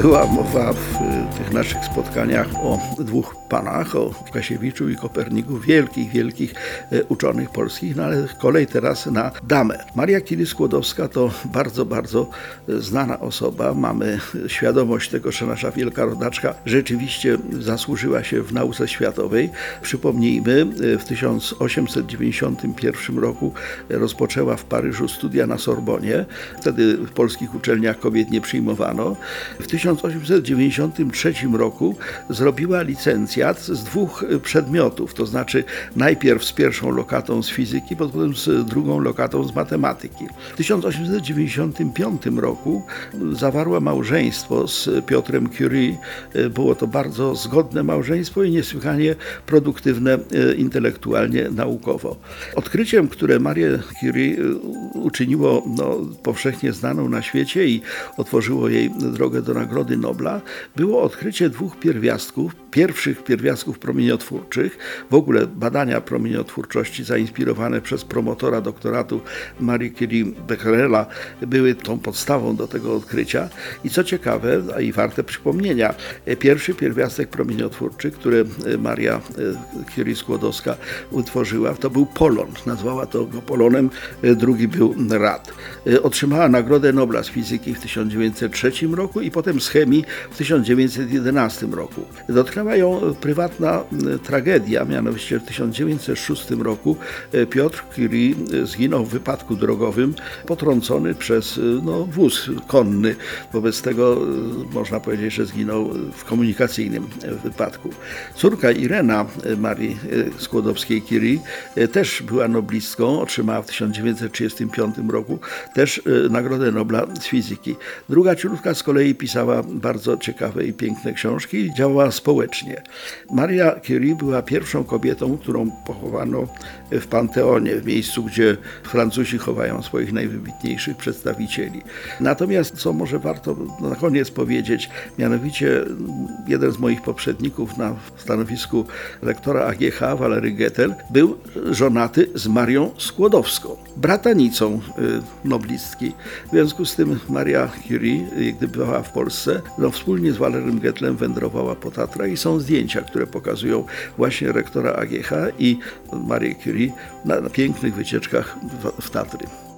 Była mowa w y, tych naszych spotkaniach o dwóch panach, o Kasiewiczu i Koperniku, wielkich, wielkich y, uczonych polskich, no ale kolej teraz na damę. Maria Curie-Skłodowska to bardzo, bardzo y, znana osoba. Mamy świadomość tego, że nasza wielka rodaczka rzeczywiście zasłużyła się w nauce światowej. Przypomnijmy, w 1891 roku rozpoczęła w Paryżu studia na Sorbonie. Wtedy w polskich uczelniach kobiet nie przyjmowano. W 1893 roku zrobiła licencjat z dwóch przedmiotów, to znaczy najpierw z pierwszą lokatą z fizyki, potem z drugą lokatą z matematyki. W 1895 roku zawarła małżeństwo z Piotrem Curie. Było to bardzo zgodne małżeństwo i niesłychanie produktywne intelektualnie, naukowo. Odkryciem, które Marie Curie uczyniło no, powszechnie znaną na świecie i otworzyło jej drogę do nagrody Nagrody Nobla było odkrycie dwóch pierwiastków, pierwszych pierwiastków promieniotwórczych. W ogóle badania promieniotwórczości zainspirowane przez promotora doktoratu Marie Curie Becquerela były tą podstawą do tego odkrycia. I co ciekawe, a i warte przypomnienia, pierwszy pierwiastek promieniotwórczy, który Maria Curie Skłodowska utworzyła, to był polon. Nazwała to go polonem, drugi był rad. Otrzymała Nagrodę Nobla z fizyki w 1903 roku i potem z chemii w 1911 roku. Dotknęła ją prywatna tragedia, mianowicie w 1906 roku Piotr Curie zginął w wypadku drogowym, potrącony przez no, wóz konny. Wobec tego można powiedzieć, że zginął w komunikacyjnym wypadku. Córka Irena Marii Skłodowskiej-Curie też była noblistką, otrzymała w 1935 roku też Nagrodę Nobla z fizyki. Druga córka z kolei pisała bardzo ciekawe i piękne książki i działała społecznie. Maria Curie była pierwszą kobietą, którą pochowano w Panteonie, w miejscu, gdzie Francuzi chowają swoich najwybitniejszych przedstawicieli. Natomiast, co może warto na koniec powiedzieć, mianowicie jeden z moich poprzedników na stanowisku lektora AGH, Walery Gettel, był żonaty z Marią Skłodowską, bratanicą y, noblistki. W związku z tym Maria Curie, gdy była w Polsce, no, wspólnie z Walerym Getlem wędrowała po Tatrach i są zdjęcia, które pokazują właśnie rektora AGH i Marię Curie na, na pięknych wycieczkach w, w Tatry.